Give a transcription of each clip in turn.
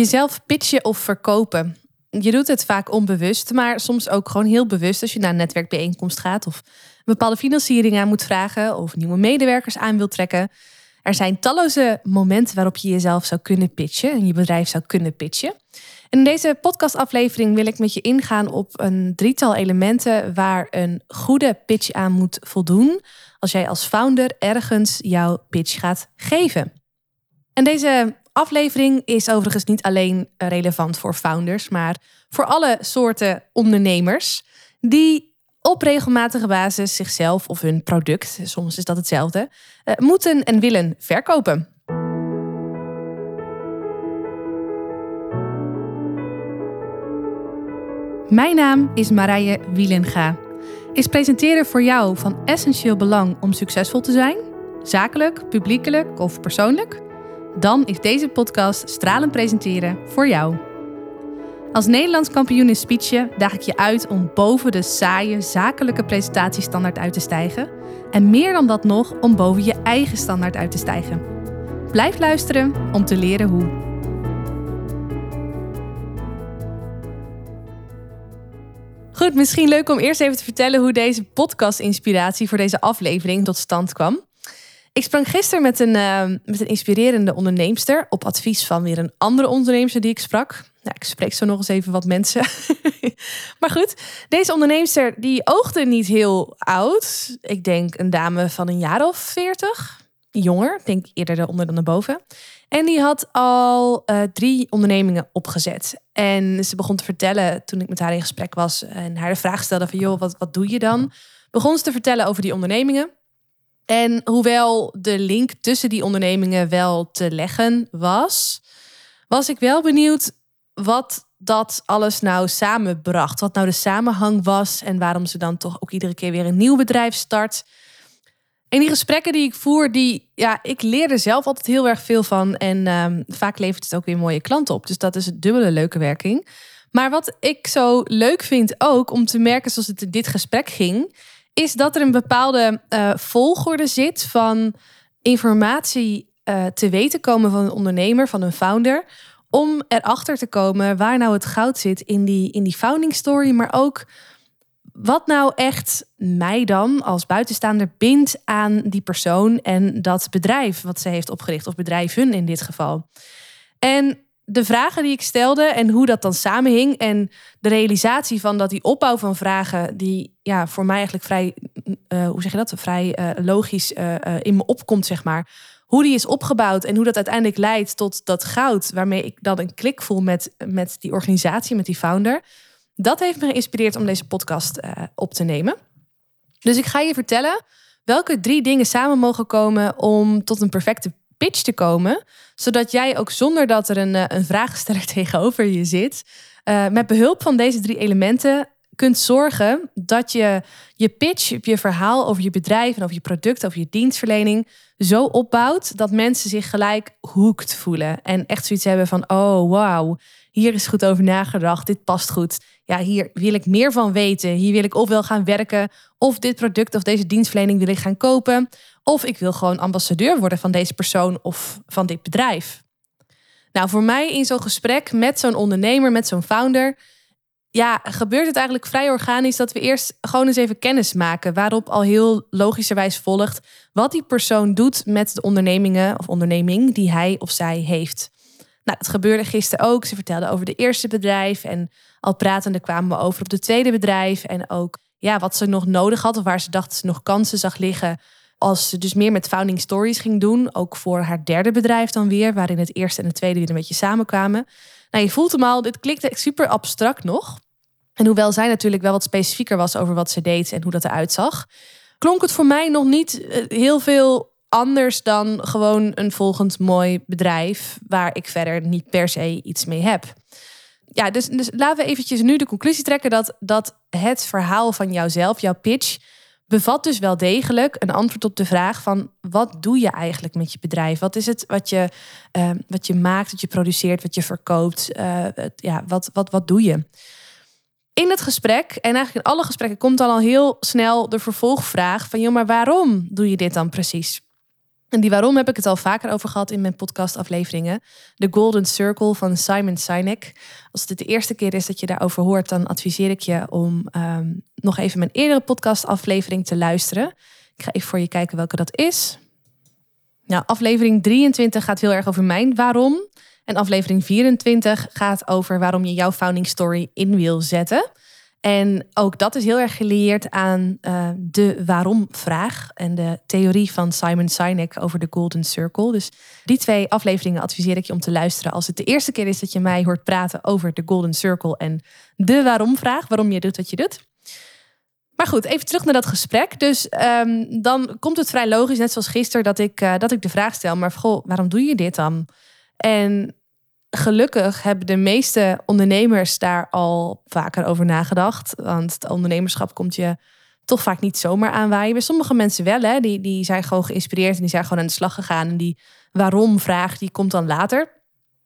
Jezelf pitchen of verkopen. Je doet het vaak onbewust, maar soms ook gewoon heel bewust als je naar een netwerkbijeenkomst gaat of een bepaalde financiering aan moet vragen of nieuwe medewerkers aan wilt trekken. Er zijn talloze momenten waarop je jezelf zou kunnen pitchen en je bedrijf zou kunnen pitchen. In deze podcastaflevering wil ik met je ingaan op een drietal elementen waar een goede pitch aan moet voldoen als jij als founder ergens jouw pitch gaat geven. En deze aflevering is overigens niet alleen relevant voor founders, maar voor alle soorten ondernemers die op regelmatige basis zichzelf of hun product, soms is dat hetzelfde, eh, moeten en willen verkopen. Mijn naam is Marije Wielenga. Is presenteren voor jou van essentieel belang om succesvol te zijn? Zakelijk, publiekelijk of persoonlijk? Dan is deze podcast Stralend Presenteren voor jou. Als Nederlands kampioen in speechen daag ik je uit om boven de saaie zakelijke presentatiestandaard uit te stijgen. En meer dan dat nog, om boven je eigen standaard uit te stijgen. Blijf luisteren om te leren hoe. Goed, misschien leuk om eerst even te vertellen hoe deze podcast-inspiratie voor deze aflevering tot stand kwam. Ik sprang gisteren met een, uh, met een inspirerende onderneemster op advies van weer een andere onderneemster die ik sprak. Nou, ik spreek zo nog eens even wat mensen. maar goed, deze onderneemster die oogde niet heel oud. Ik denk een dame van een jaar of veertig. Jonger, denk eerder eronder dan erboven. En die had al uh, drie ondernemingen opgezet. En ze begon te vertellen toen ik met haar in gesprek was en haar de vraag stelde van joh, wat, wat doe je dan? Begon ze te vertellen over die ondernemingen. En hoewel de link tussen die ondernemingen wel te leggen was, was ik wel benieuwd wat dat alles nou samenbracht. Wat nou de samenhang was en waarom ze dan toch ook iedere keer weer een nieuw bedrijf start. En die gesprekken die ik voer, die, ja, ik leer er zelf altijd heel erg veel van. En um, vaak levert het ook weer mooie klanten op. Dus dat is een dubbele leuke werking. Maar wat ik zo leuk vind ook om te merken zoals het in dit gesprek ging, is dat er een bepaalde uh, volgorde zit van informatie uh, te weten komen van een ondernemer, van een founder. Om erachter te komen waar nou het goud zit in die, in die founding story, maar ook wat nou echt mij dan als buitenstaander bindt aan die persoon en dat bedrijf wat ze heeft opgericht, of bedrijven in dit geval. En de vragen die ik stelde en hoe dat dan samenhing en de realisatie van dat die opbouw van vragen, die ja, voor mij eigenlijk vrij, uh, hoe zeg je dat, vrij uh, logisch uh, in me opkomt, zeg maar. Hoe die is opgebouwd en hoe dat uiteindelijk leidt tot dat goud, waarmee ik dan een klik voel met, met die organisatie, met die founder dat heeft me geïnspireerd om deze podcast op te nemen. Dus ik ga je vertellen welke drie dingen samen mogen komen om tot een perfecte pitch te komen. Zodat jij ook zonder dat er een, eh, een vraagsteller tegenover je zit, uh, met behulp van deze drie elementen kunt zorgen dat je je pitch, je verhaal over je bedrijf en over je product, over je dienstverlening zo opbouwt dat mensen zich gelijk hooked voelen en echt zoiets hebben van oh wauw, hier is goed over nagedacht, dit past goed. Ja, hier wil ik meer van weten. Hier wil ik ofwel gaan werken, of dit product of deze dienstverlening wil ik gaan kopen, of ik wil gewoon ambassadeur worden van deze persoon of van dit bedrijf. Nou, voor mij in zo'n gesprek met zo'n ondernemer, met zo'n founder, ja, gebeurt het eigenlijk vrij organisch dat we eerst gewoon eens even kennis maken. Waarop al heel logischerwijs volgt wat die persoon doet met de ondernemingen of onderneming die hij of zij heeft. Nou, dat gebeurde gisteren ook. Ze vertelde over de eerste bedrijf. En al pratende kwamen we over op de tweede bedrijf. En ook ja, wat ze nog nodig had. Of waar ze dacht ze nog kansen zag liggen. Als ze dus meer met founding stories ging doen. Ook voor haar derde bedrijf dan weer. Waarin het eerste en het tweede weer een beetje samenkwamen. Nou, je voelt hem al. Dit klinkt super abstract nog. En hoewel zij natuurlijk wel wat specifieker was over wat ze deed en hoe dat eruit zag. Klonk het voor mij nog niet eh, heel veel anders dan gewoon een volgend mooi bedrijf waar ik verder niet per se iets mee heb. Ja, dus, dus laten we eventjes nu de conclusie trekken dat, dat het verhaal van jouzelf, jouw pitch, bevat dus wel degelijk een antwoord op de vraag van wat doe je eigenlijk met je bedrijf? Wat is het wat je, uh, wat je maakt, wat je produceert, wat je verkoopt? Uh, ja, wat, wat, wat doe je? In het gesprek, en eigenlijk in alle gesprekken, komt al heel snel de vervolgvraag van joh, maar waarom doe je dit dan precies? En die waarom heb ik het al vaker over gehad in mijn podcastafleveringen. De Golden Circle van Simon Sinek. Als het de eerste keer is dat je daarover hoort, dan adviseer ik je om ehm, nog even mijn eerdere podcastaflevering te luisteren. Ik ga even voor je kijken welke dat is. Nou, aflevering 23 gaat heel erg over mijn waarom. En aflevering 24 gaat over waarom je jouw founding story in wil zetten. En ook dat is heel erg gelieerd aan uh, de waarom-vraag en de theorie van Simon Sinek over de Golden Circle. Dus die twee afleveringen adviseer ik je om te luisteren als het de eerste keer is dat je mij hoort praten over de Golden Circle en de waarom-vraag, waarom je doet wat je doet. Maar goed, even terug naar dat gesprek. Dus um, dan komt het vrij logisch, net zoals gisteren, dat ik, uh, dat ik de vraag stel: maar goh, waarom doe je dit dan? En gelukkig hebben de meeste ondernemers daar al vaker over nagedacht. Want het ondernemerschap komt je toch vaak niet zomaar aanwaaien. Bij sommige mensen wel, hè. Die, die zijn gewoon geïnspireerd en die zijn gewoon aan de slag gegaan. En die waarom-vraag, die komt dan later.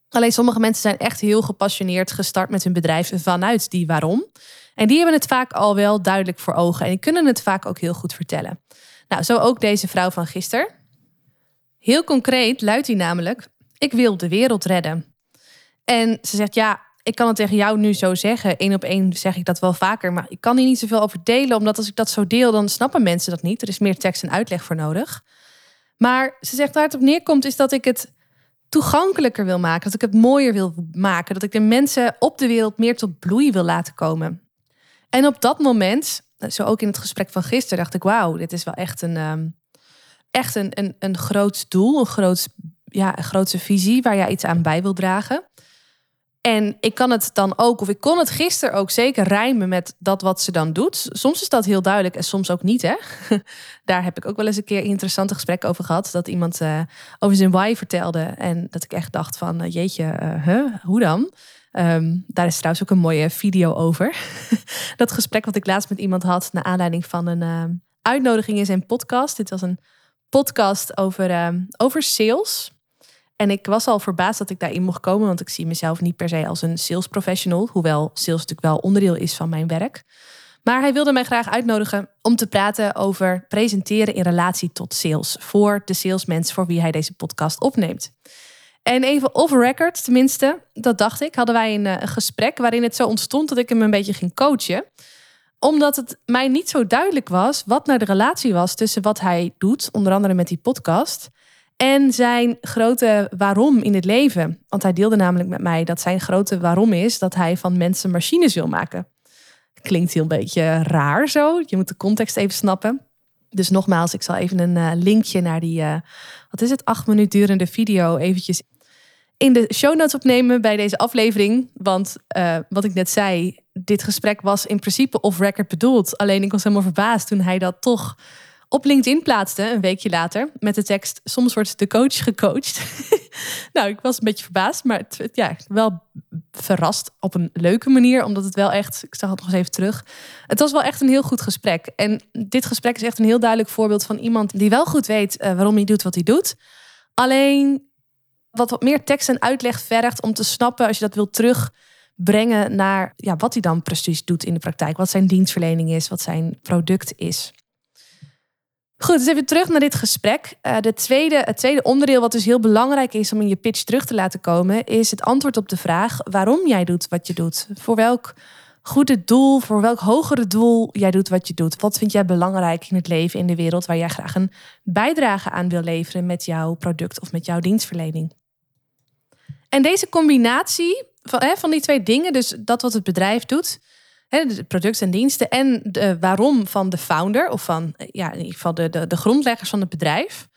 Alleen sommige mensen zijn echt heel gepassioneerd gestart met hun bedrijf vanuit die waarom. En die hebben het vaak al wel duidelijk voor ogen en die kunnen het vaak ook heel goed vertellen. Nou, zo ook deze vrouw van gisteren. Heel concreet luidt hij namelijk: Ik wil de wereld redden. En ze zegt, ja, ik kan het tegen jou nu zo zeggen. Eén op één zeg ik dat wel vaker. Maar ik kan hier niet zoveel over delen. Omdat als ik dat zo deel, dan snappen mensen dat niet. Er is meer tekst en uitleg voor nodig. Maar ze zegt waar het op neerkomt, is dat ik het toegankelijker wil maken. Dat ik het mooier wil maken. Dat ik de mensen op de wereld meer tot bloei wil laten komen. En op dat moment, zo ook in het gesprek van gisteren, dacht ik: wauw, dit is wel echt een, um, echt een, een, een groot doel. Een, groot, ja, een grootse visie waar jij iets aan bij wil dragen. En ik kan het dan ook, of ik kon het gisteren ook zeker rijmen met dat wat ze dan doet. Soms is dat heel duidelijk en soms ook niet. Hè? Daar heb ik ook wel eens een keer interessante gesprek over gehad. Dat iemand uh, over zijn why vertelde. En dat ik echt dacht van, uh, jeetje, uh, hoe dan? Um, daar is trouwens ook een mooie video over. dat gesprek wat ik laatst met iemand had... naar aanleiding van een uitnodiging in zijn podcast. Dit was een podcast over, over sales... En ik was al verbaasd dat ik daarin mocht komen, want ik zie mezelf niet per se als een sales professional, hoewel sales natuurlijk wel onderdeel is van mijn werk. Maar hij wilde mij graag uitnodigen om te praten over presenteren in relatie tot sales voor de salesmens voor wie hij deze podcast opneemt. En even off record, tenminste, dat dacht ik, hadden wij een, eh, gesprek waarin het zo ontstond dat ik hem een beetje ging coachen omdat het mij niet zo duidelijk was wat nou de relatie was tussen wat hij doet, onder andere met die podcast, en zijn grote waarom in het leven. Want hij deelde namelijk met mij dat zijn grote waarom is dat hij van mensen machines wil maken. Klinkt heel een beetje raar zo. Je moet de context even snappen. Dus nogmaals, ik zal even een uh, linkje naar die, uh, wat is het, acht minuten durende video eventjes in de show notes opnemen bij deze aflevering. Want uh, wat ik net zei, dit gesprek was in principe off-record bedoeld. Alleen ik was helemaal verbaasd toen hij dat toch op LinkedIn plaatste een weekje later met de tekst: Soms wordt de coach gecoacht. nou, ik was een beetje verbaasd, maar het, ja, wel verrast op een leuke manier, omdat het wel echt, ik zag het nog eens even terug. Het was wel echt een heel goed gesprek. En dit gesprek is echt een heel duidelijk voorbeeld van iemand die wel goed weet uh, waarom hij doet wat hij doet. Alleen wat wat meer tekst en uitleg vergt om te snappen als je dat wilt terugbrengen naar ja, wat hij dan precies doet in de praktijk. Wat zijn dienstverlening is, wat zijn product is. Goed, dus even terug naar dit gesprek. Uh, de tweede, het tweede onderdeel, wat dus heel belangrijk is om in je pitch terug te laten komen, is het antwoord op de vraag waarom jij doet wat je doet. Voor welk goede doel, voor welk hogere doel jij doet wat je doet. Wat vind jij belangrijk in het leven, in de wereld, waar jij graag een bijdrage aan wil leveren met jouw product of met jouw dienstverlening. En deze combinatie van, hè, van die twee dingen, dus dat wat het bedrijf doet de producten en diensten en de waarom van de founder of van ja, in ieder geval de, de, de grondleggers van het bedrijf,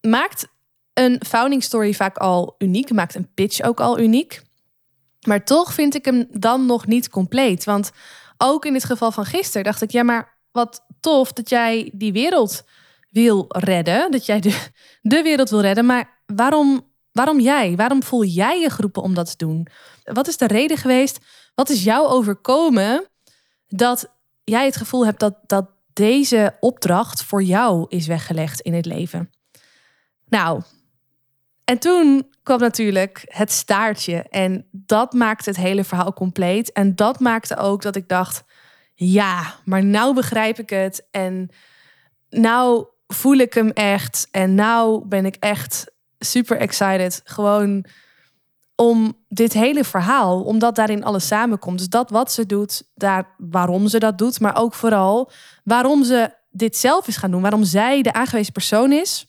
maakt een founding story vaak al uniek, maakt een pitch ook al uniek. Maar toch vind ik hem dan nog niet compleet. Want ook in dit geval van gisteren dacht ik, ja, maar wat tof dat jij die wereld wil redden, dat jij de, de wereld wil redden, maar waarom, waarom jij? Waarom voel jij je geroepen om dat te doen? Wat is de reden geweest wat is jou overkomen dat jij het gevoel hebt dat, dat deze opdracht voor jou is weggelegd in het leven? Nou, en toen kwam natuurlijk het staartje. En dat maakte het hele verhaal compleet. En dat maakte ook dat ik dacht: ja, maar nou begrijp ik het. En nou voel ik hem echt. En nou ben ik echt super excited. Gewoon om dit hele verhaal, omdat daarin alles samenkomt. Dus dat wat ze doet, daar waarom ze dat doet, maar ook vooral waarom ze dit zelf is gaan doen. Waarom zij de aangewezen persoon is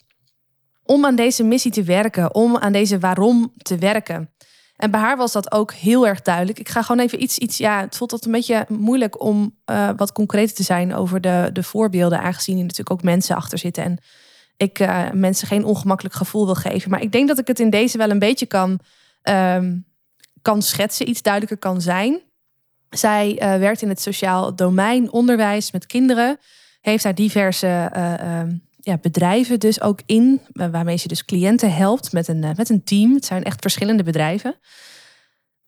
om aan deze missie te werken, om aan deze waarom te werken. En bij haar was dat ook heel erg duidelijk. Ik ga gewoon even iets, iets ja, het voelt dat een beetje moeilijk om uh, wat concreter te zijn over de, de voorbeelden, aangezien er natuurlijk ook mensen achter zitten en ik uh, mensen geen ongemakkelijk gevoel wil geven. Maar ik denk dat ik het in deze wel een beetje kan, um, kan schetsen, iets duidelijker kan zijn. Zij uh, werkt in het sociaal domein, onderwijs met kinderen, heeft daar diverse uh, ja, bedrijven dus ook in, waarmee ze dus cliënten helpt met een, met een team. Het zijn echt verschillende bedrijven.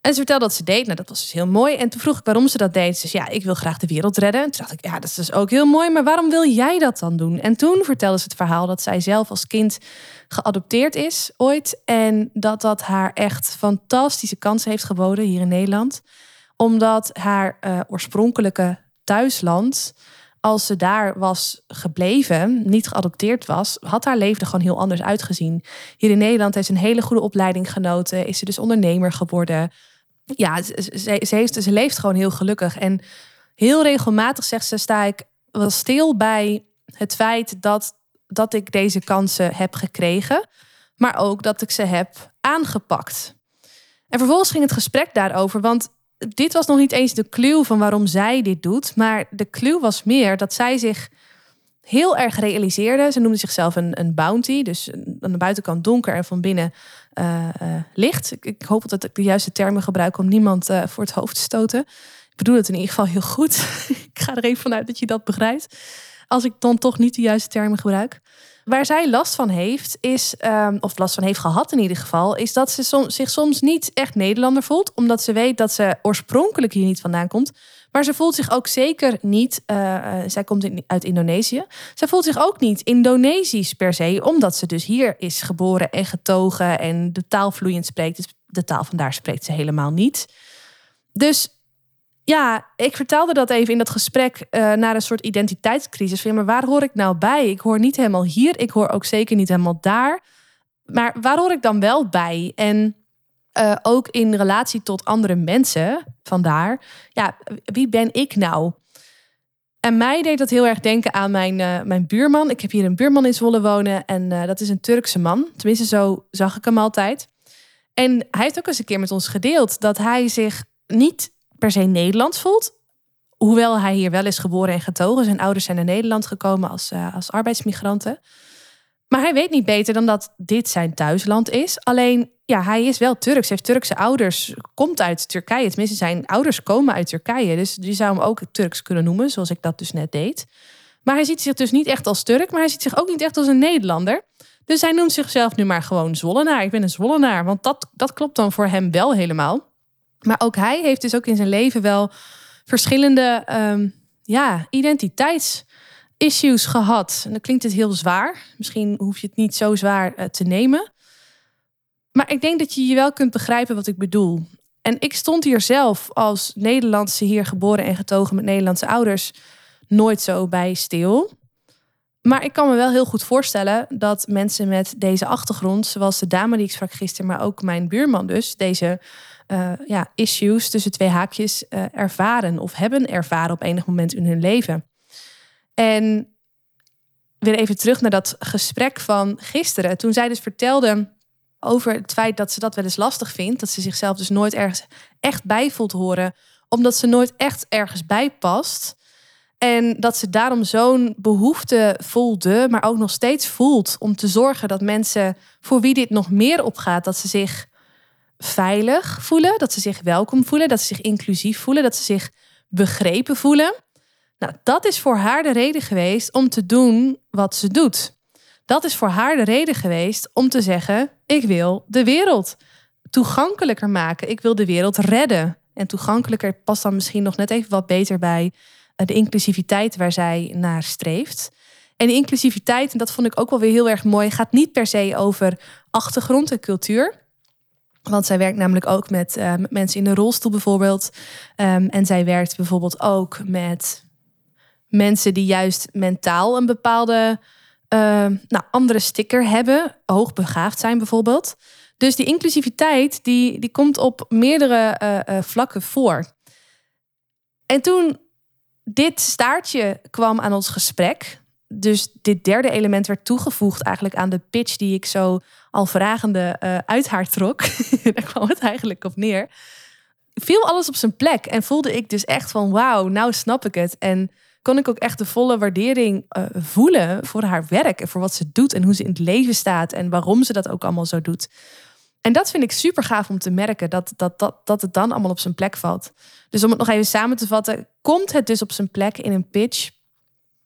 En ze vertelde dat ze deed. Nou, dat was dus heel mooi. En toen vroeg ik waarom ze dat deed. Ze zei, ja, ik wil graag de wereld redden. En toen dacht ik, ja, dat is dus ook heel mooi. Maar waarom wil jij dat dan doen? En toen vertelde ze het verhaal dat zij zelf als kind geadopteerd is ooit. En dat dat haar echt fantastische kansen heeft geboden hier in Nederland. Omdat haar uh, oorspronkelijke thuisland als ze daar was gebleven, niet geadopteerd was, had haar leven er gewoon heel anders uitgezien. Hier in Nederland heeft ze een hele goede opleiding genoten, is ze dus ondernemer geworden. Ja, ze, ze, heeft, ze leeft gewoon heel gelukkig. En heel regelmatig zegt ze, sta ik wel stil bij het feit dat, dat ik deze kansen heb gekregen, maar ook dat ik ze heb aangepakt. En vervolgens ging het gesprek daarover, want dit was nog niet eens de clue van waarom zij dit doet. Maar de clue was meer dat zij zich heel erg realiseerde. Ze noemde zichzelf een, een bounty. Dus aan de buitenkant donker en van binnen uh, uh, licht. Ik, hoop dat ik de juiste termen gebruik om niemand uh, voor het hoofd te stoten. Ik bedoel het in ieder geval heel goed. ik ga er even vanuit dat je dat begrijpt. Als ik dan toch niet de juiste termen gebruik. Waar zij last van heeft, is, um, of last van heeft gehad in ieder geval, is dat ze zich soms niet echt Nederlander voelt. Omdat ze weet dat ze oorspronkelijk hier niet vandaan komt. Maar ze voelt zich ook zeker niet, uh, zij komt uit Indonesië. Zij voelt zich ook niet Indonesisch per se, omdat ze dus hier is geboren en getogen en de taal vloeiend spreekt. Dus de taal vandaar spreekt ze helemaal niet. Dus ja, ik vertelde dat even in dat gesprek uh, naar een soort identiteitscrisis. Van, maar waar hoor ik nou bij? Ik hoor niet helemaal hier. Ik hoor ook zeker niet helemaal daar. Maar waar hoor ik dan wel bij? En uh, ook in relatie tot andere mensen vandaar. Ja, wie ben ik nou? En mij deed dat heel erg denken aan mijn, uh, mijn buurman. Ik heb hier een buurman in Zwolle wonen. En dat is een Turkse man. Tenminste, zo zag ik hem altijd. En hij heeft ook eens een keer met ons gedeeld dat hij zich niet per se Nederlands voelt. Hoewel hij hier wel is geboren en getogen. Zijn ouders zijn naar Nederland gekomen als, als arbeidsmigranten. Maar hij weet niet beter dan dat dit zijn thuisland is. Alleen, ja, hij is wel Turks. heeft Turkse ouders. Komt uit Turkije. Tenminste, zijn ouders komen uit Turkije. Dus je zou hem ook Turks kunnen noemen, zoals ik dat dus net deed. Maar hij ziet zich dus niet echt als Turk. Maar hij ziet zich ook niet echt als een Nederlander. Dus hij noemt zichzelf nu maar gewoon Zwollenaar. Ik ben een Zwollenaar. Want dat, dat klopt dan voor hem wel helemaal. Maar ook hij heeft dus ook in zijn leven wel verschillende um, ja, identiteitsissues gehad. En dan klinkt het heel zwaar. Misschien hoef je het niet zo zwaar uh, te nemen. Maar ik denk dat je je wel kunt begrijpen wat ik bedoel. En ik stond hier zelf als Nederlandse, hier geboren en getogen met Nederlandse ouders, nooit zo bij stil. Maar ik kan me wel heel goed voorstellen dat mensen met deze achtergrond, zoals de dame die ik sprak gisteren, maar ook mijn buurman dus, deze uh, ja, issues tussen twee haakjes uh, ervaren of hebben ervaren op enig moment in hun leven. En weer even terug naar dat gesprek van gisteren. Toen zij dus vertelde over het feit dat ze dat wel eens lastig vindt. Dat ze zichzelf dus nooit ergens echt bij voelt horen. Omdat ze nooit echt ergens bij past. En dat ze daarom zo'n behoefte voelde, maar ook nog steeds voelt om te zorgen dat mensen voor wie dit nog meer opgaat, dat ze zich veilig voelen, dat ze zich welkom voelen, dat ze zich inclusief voelen, dat ze zich begrepen voelen. Nou, dat is voor haar de reden geweest om te doen wat ze doet. Dat is voor haar de reden geweest om te zeggen: ik wil de wereld toegankelijker maken. Ik wil de wereld redden. En toegankelijker past dan misschien nog net even wat beter bij eh, de inclusiviteit waar zij naar streeft. En inclusiviteit, en dat vond ik ook wel weer heel erg mooi, gaat niet per se over achtergrond en cultuur. Want zij werkt namelijk ook met, met mensen in een rolstoel bijvoorbeeld. Um, en zij werkt bijvoorbeeld ook met mensen die juist mentaal een bepaalde nou, andere sticker hebben, hoogbegaafd zijn bijvoorbeeld. Dus die inclusiviteit die, die komt op meerdere uh, vlakken voor. En toen dit staartje kwam aan ons gesprek, dus dit derde element werd toegevoegd eigenlijk aan de pitch die ik zo al vragende uit haar trok. Daar kwam het eigenlijk op neer. Viel alles op zijn plek en voelde ik dus echt van wauw, nou snap ik het. En kon ik ook echt de volle waardering uh, voelen voor haar werk en voor wat ze doet en hoe ze in het leven staat en waarom ze dat ook allemaal zo doet. En dat vind ik super gaaf om te merken, dat, dat, dat, dat het dan allemaal op zijn plek valt. Dus om het nog even samen te vatten, komt het dus op zijn plek in een pitch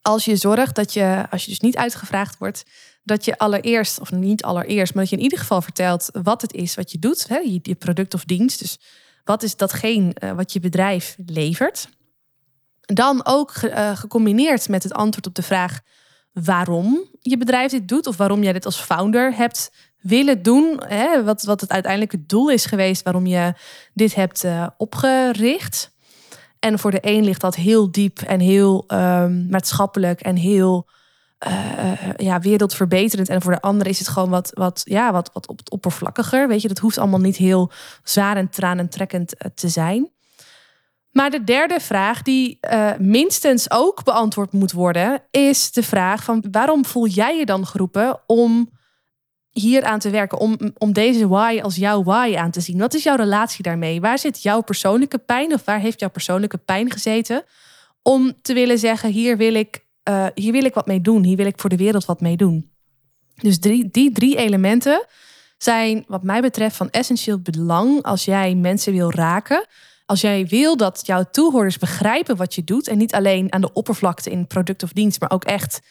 als je zorgt dat je, als je dus niet uitgevraagd wordt, dat je allereerst, of niet allereerst, maar dat je in ieder geval vertelt wat het is wat je doet, hè, je, product of dienst. Dus wat is datgene uh, wat je bedrijf levert. Dan ook uh, gecombineerd met het antwoord op de vraag waarom je bedrijf dit doet, of waarom jij dit als founder hebt willen doen. Hè, wat, wat het uiteindelijk het doel is geweest waarom je dit hebt uh, opgericht. En voor de een ligt dat heel diep en heel um, maatschappelijk en heel uh, ja, wereldverbeterend. En voor de ander is het gewoon wat, wat, ja, wat, wat op, oppervlakkiger. Weet je, dat hoeft allemaal niet heel zwaar en tranentrekkend te zijn. Maar de derde vraag, die uh, minstens ook beantwoord moet worden, is de vraag van waarom voel jij je dan geroepen om hier aan te werken, om, om deze why als jouw why aan te zien? Wat is jouw relatie daarmee? Waar zit jouw persoonlijke pijn of waar heeft jouw persoonlijke pijn gezeten? Om te willen zeggen, hier wil ik, uh, hier wil ik wat mee doen, hier wil ik voor de wereld wat mee doen. Dus die drie elementen zijn wat mij betreft van essentieel belang als jij mensen wil raken. Als jij wil dat jouw toehoorders begrijpen wat je doet en niet alleen aan de oppervlakte in product of dienst, maar ook echt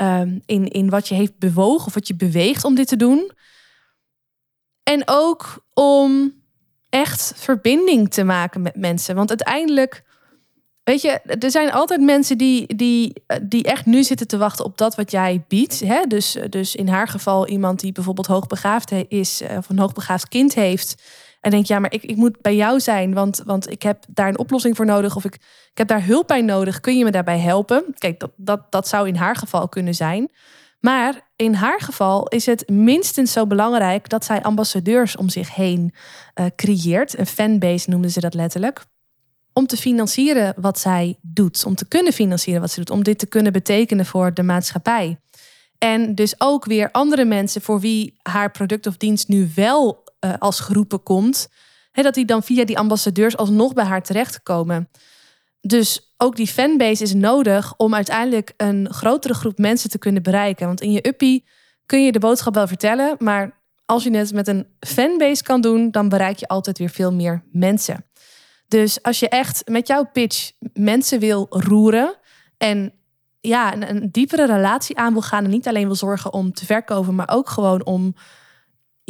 Ehm, in, in wat je heeft bewogen of wat je beweegt om dit te doen. En ook om echt verbinding te maken met mensen. Want uiteindelijk, weet je, er zijn altijd mensen die, die, die echt nu zitten te wachten op dat wat jij biedt. Hè? Dus, dus in haar geval iemand die bijvoorbeeld hoogbegaafd is, of een hoogbegaafd kind heeft. En denk, ja, maar ik, ik moet bij jou zijn, want, want ik heb daar een oplossing voor nodig. Of ik, ik heb daar hulp bij nodig. Kun je me daarbij helpen? Kijk, dat, dat, dat zou in haar geval kunnen zijn. Maar in haar geval is het minstens zo belangrijk dat zij ambassadeurs om zich heen uh, creëert. Een fanbase noemden ze dat letterlijk. Om te financieren wat zij doet. Om te kunnen financieren wat ze doet. Om dit te kunnen betekenen voor de maatschappij. En dus ook weer andere mensen voor wie haar product of dienst nu wel uh, als geroepen komt, hè, dat die dan via die ambassadeurs alsnog bij haar terechtkomen. Dus ook die fanbase is nodig om uiteindelijk een grotere groep mensen te kunnen bereiken. Want in je uppie kun je de boodschap wel vertellen, maar als je het met een fanbase kan doen, dan bereik je altijd weer veel meer mensen. Dus als je echt met jouw pitch mensen wil roeren en ja, een, een diepere relatie aan wil gaan en niet alleen wil zorgen om te verkopen, maar ook gewoon om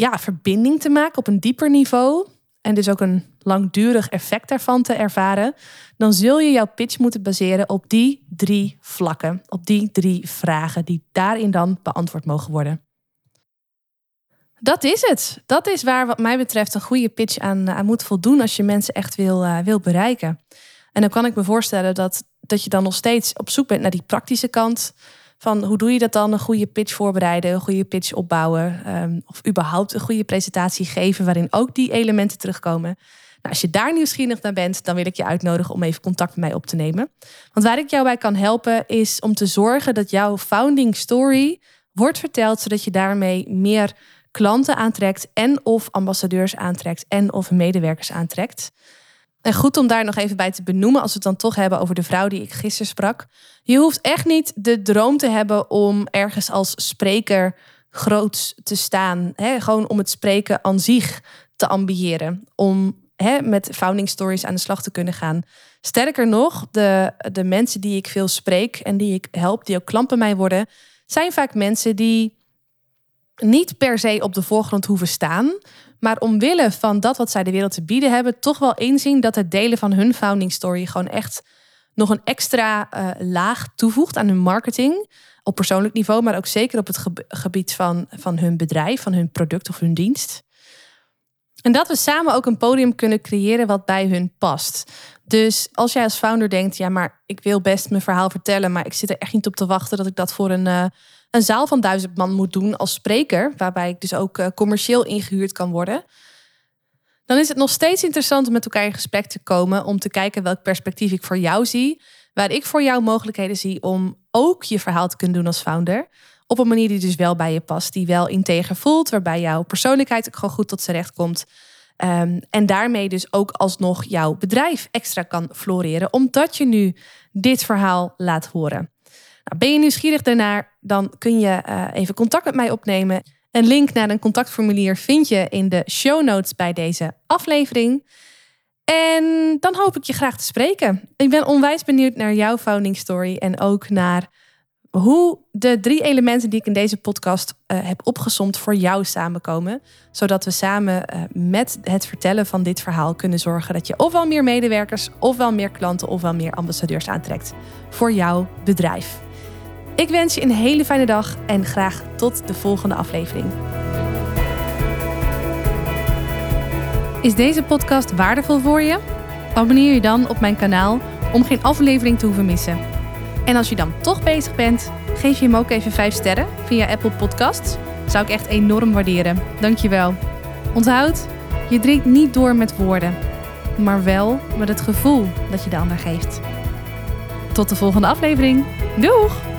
ja, verbinding te maken op een dieper niveau en dus ook een langdurig effect daarvan te ervaren, dan zul je jouw pitch moeten baseren op die drie vlakken, op die drie vragen die daarin dan beantwoord mogen worden. Dat is het. Dat is waar, wat mij betreft, een goede pitch aan, aan moet voldoen als je mensen echt wil, uh, wil bereiken. En dan kan ik me voorstellen dat, dat je dan nog steeds op zoek bent naar die praktische kant van hoe doe je dat dan? Een goede pitch voorbereiden, een goede pitch opbouwen. Um, of überhaupt een goede presentatie geven waarin ook die elementen terugkomen. Nou, als je daar nieuwsgierig naar bent, dan wil ik je uitnodigen om even contact met mij op te nemen. Want waar ik jou bij kan helpen is om te zorgen dat jouw founding story wordt verteld, zodat je daarmee meer klanten aantrekt en of ambassadeurs aantrekt en of medewerkers aantrekt. En goed om daar nog even bij te benoemen, als we het dan toch hebben over de vrouw die ik gisteren sprak. Je hoeft echt niet de droom te hebben om ergens als spreker groot te staan. Gewoon om het spreken aan zich te ambiëren. Om met founding stories aan de slag te kunnen gaan. Sterker nog, de, de mensen die ik veel spreek en die ik help, die ook klant mij worden, zijn vaak mensen die niet per se op de voorgrond hoeven staan, maar omwille van dat wat zij de wereld te bieden hebben, toch wel inzien dat het delen van hun founding story gewoon echt nog een extra uh, laag toevoegt aan hun marketing. Op persoonlijk niveau, maar ook zeker op het gebied van, van hun bedrijf, van hun product of hun dienst. En dat we samen ook een podium kunnen creëren wat bij hun past. Dus als jij als founder denkt, ja, maar ik wil best mijn verhaal vertellen, maar ik zit er echt niet op te wachten dat ik dat voor een, uh, een zaal van duizend man moet doen als spreker, waarbij ik dus ook uh, commercieel ingehuurd kan worden, dan is het nog steeds interessant om met elkaar in gesprek te komen om te kijken welk perspectief ik voor jou zie, waar ik voor jou mogelijkheden zie om ook je verhaal te kunnen doen als founder. Op een manier die dus wel bij je past, die wel integer voelt, waarbij jouw persoonlijkheid ook gewoon goed tot z'n recht komt. Um, en daarmee dus ook alsnog jouw bedrijf extra kan floreren, omdat je nu dit verhaal laat horen. Nou, ben je nieuwsgierig daarnaar, dan kun je uh, even contact met mij opnemen. Een link naar een contactformulier vind je in de show notes bij deze aflevering. En dan hoop ik je graag te spreken. Ik ben onwijs benieuwd naar jouw founding story en ook naar hoe de drie elementen die ik in deze podcast uh, heb opgesomd voor jou samenkomen. Zodat we samen uh, met het vertellen van dit verhaal kunnen zorgen dat je ofwel meer medewerkers, ofwel meer klanten, ofwel meer ambassadeurs aantrekt voor jouw bedrijf. Ik wens je een hele fijne dag en graag tot de volgende aflevering. Is deze podcast waardevol voor je? Abonneer je dan op mijn kanaal om geen aflevering te hoeven missen. En als je dan toch bezig bent, geef je hem ook even 5 sterren via Apple Podcasts. Zou ik echt enorm waarderen. Dankjewel. Onthoud, je drinkt niet door met woorden, maar wel met het gevoel dat je de ander geeft. Tot de volgende aflevering. Doeg!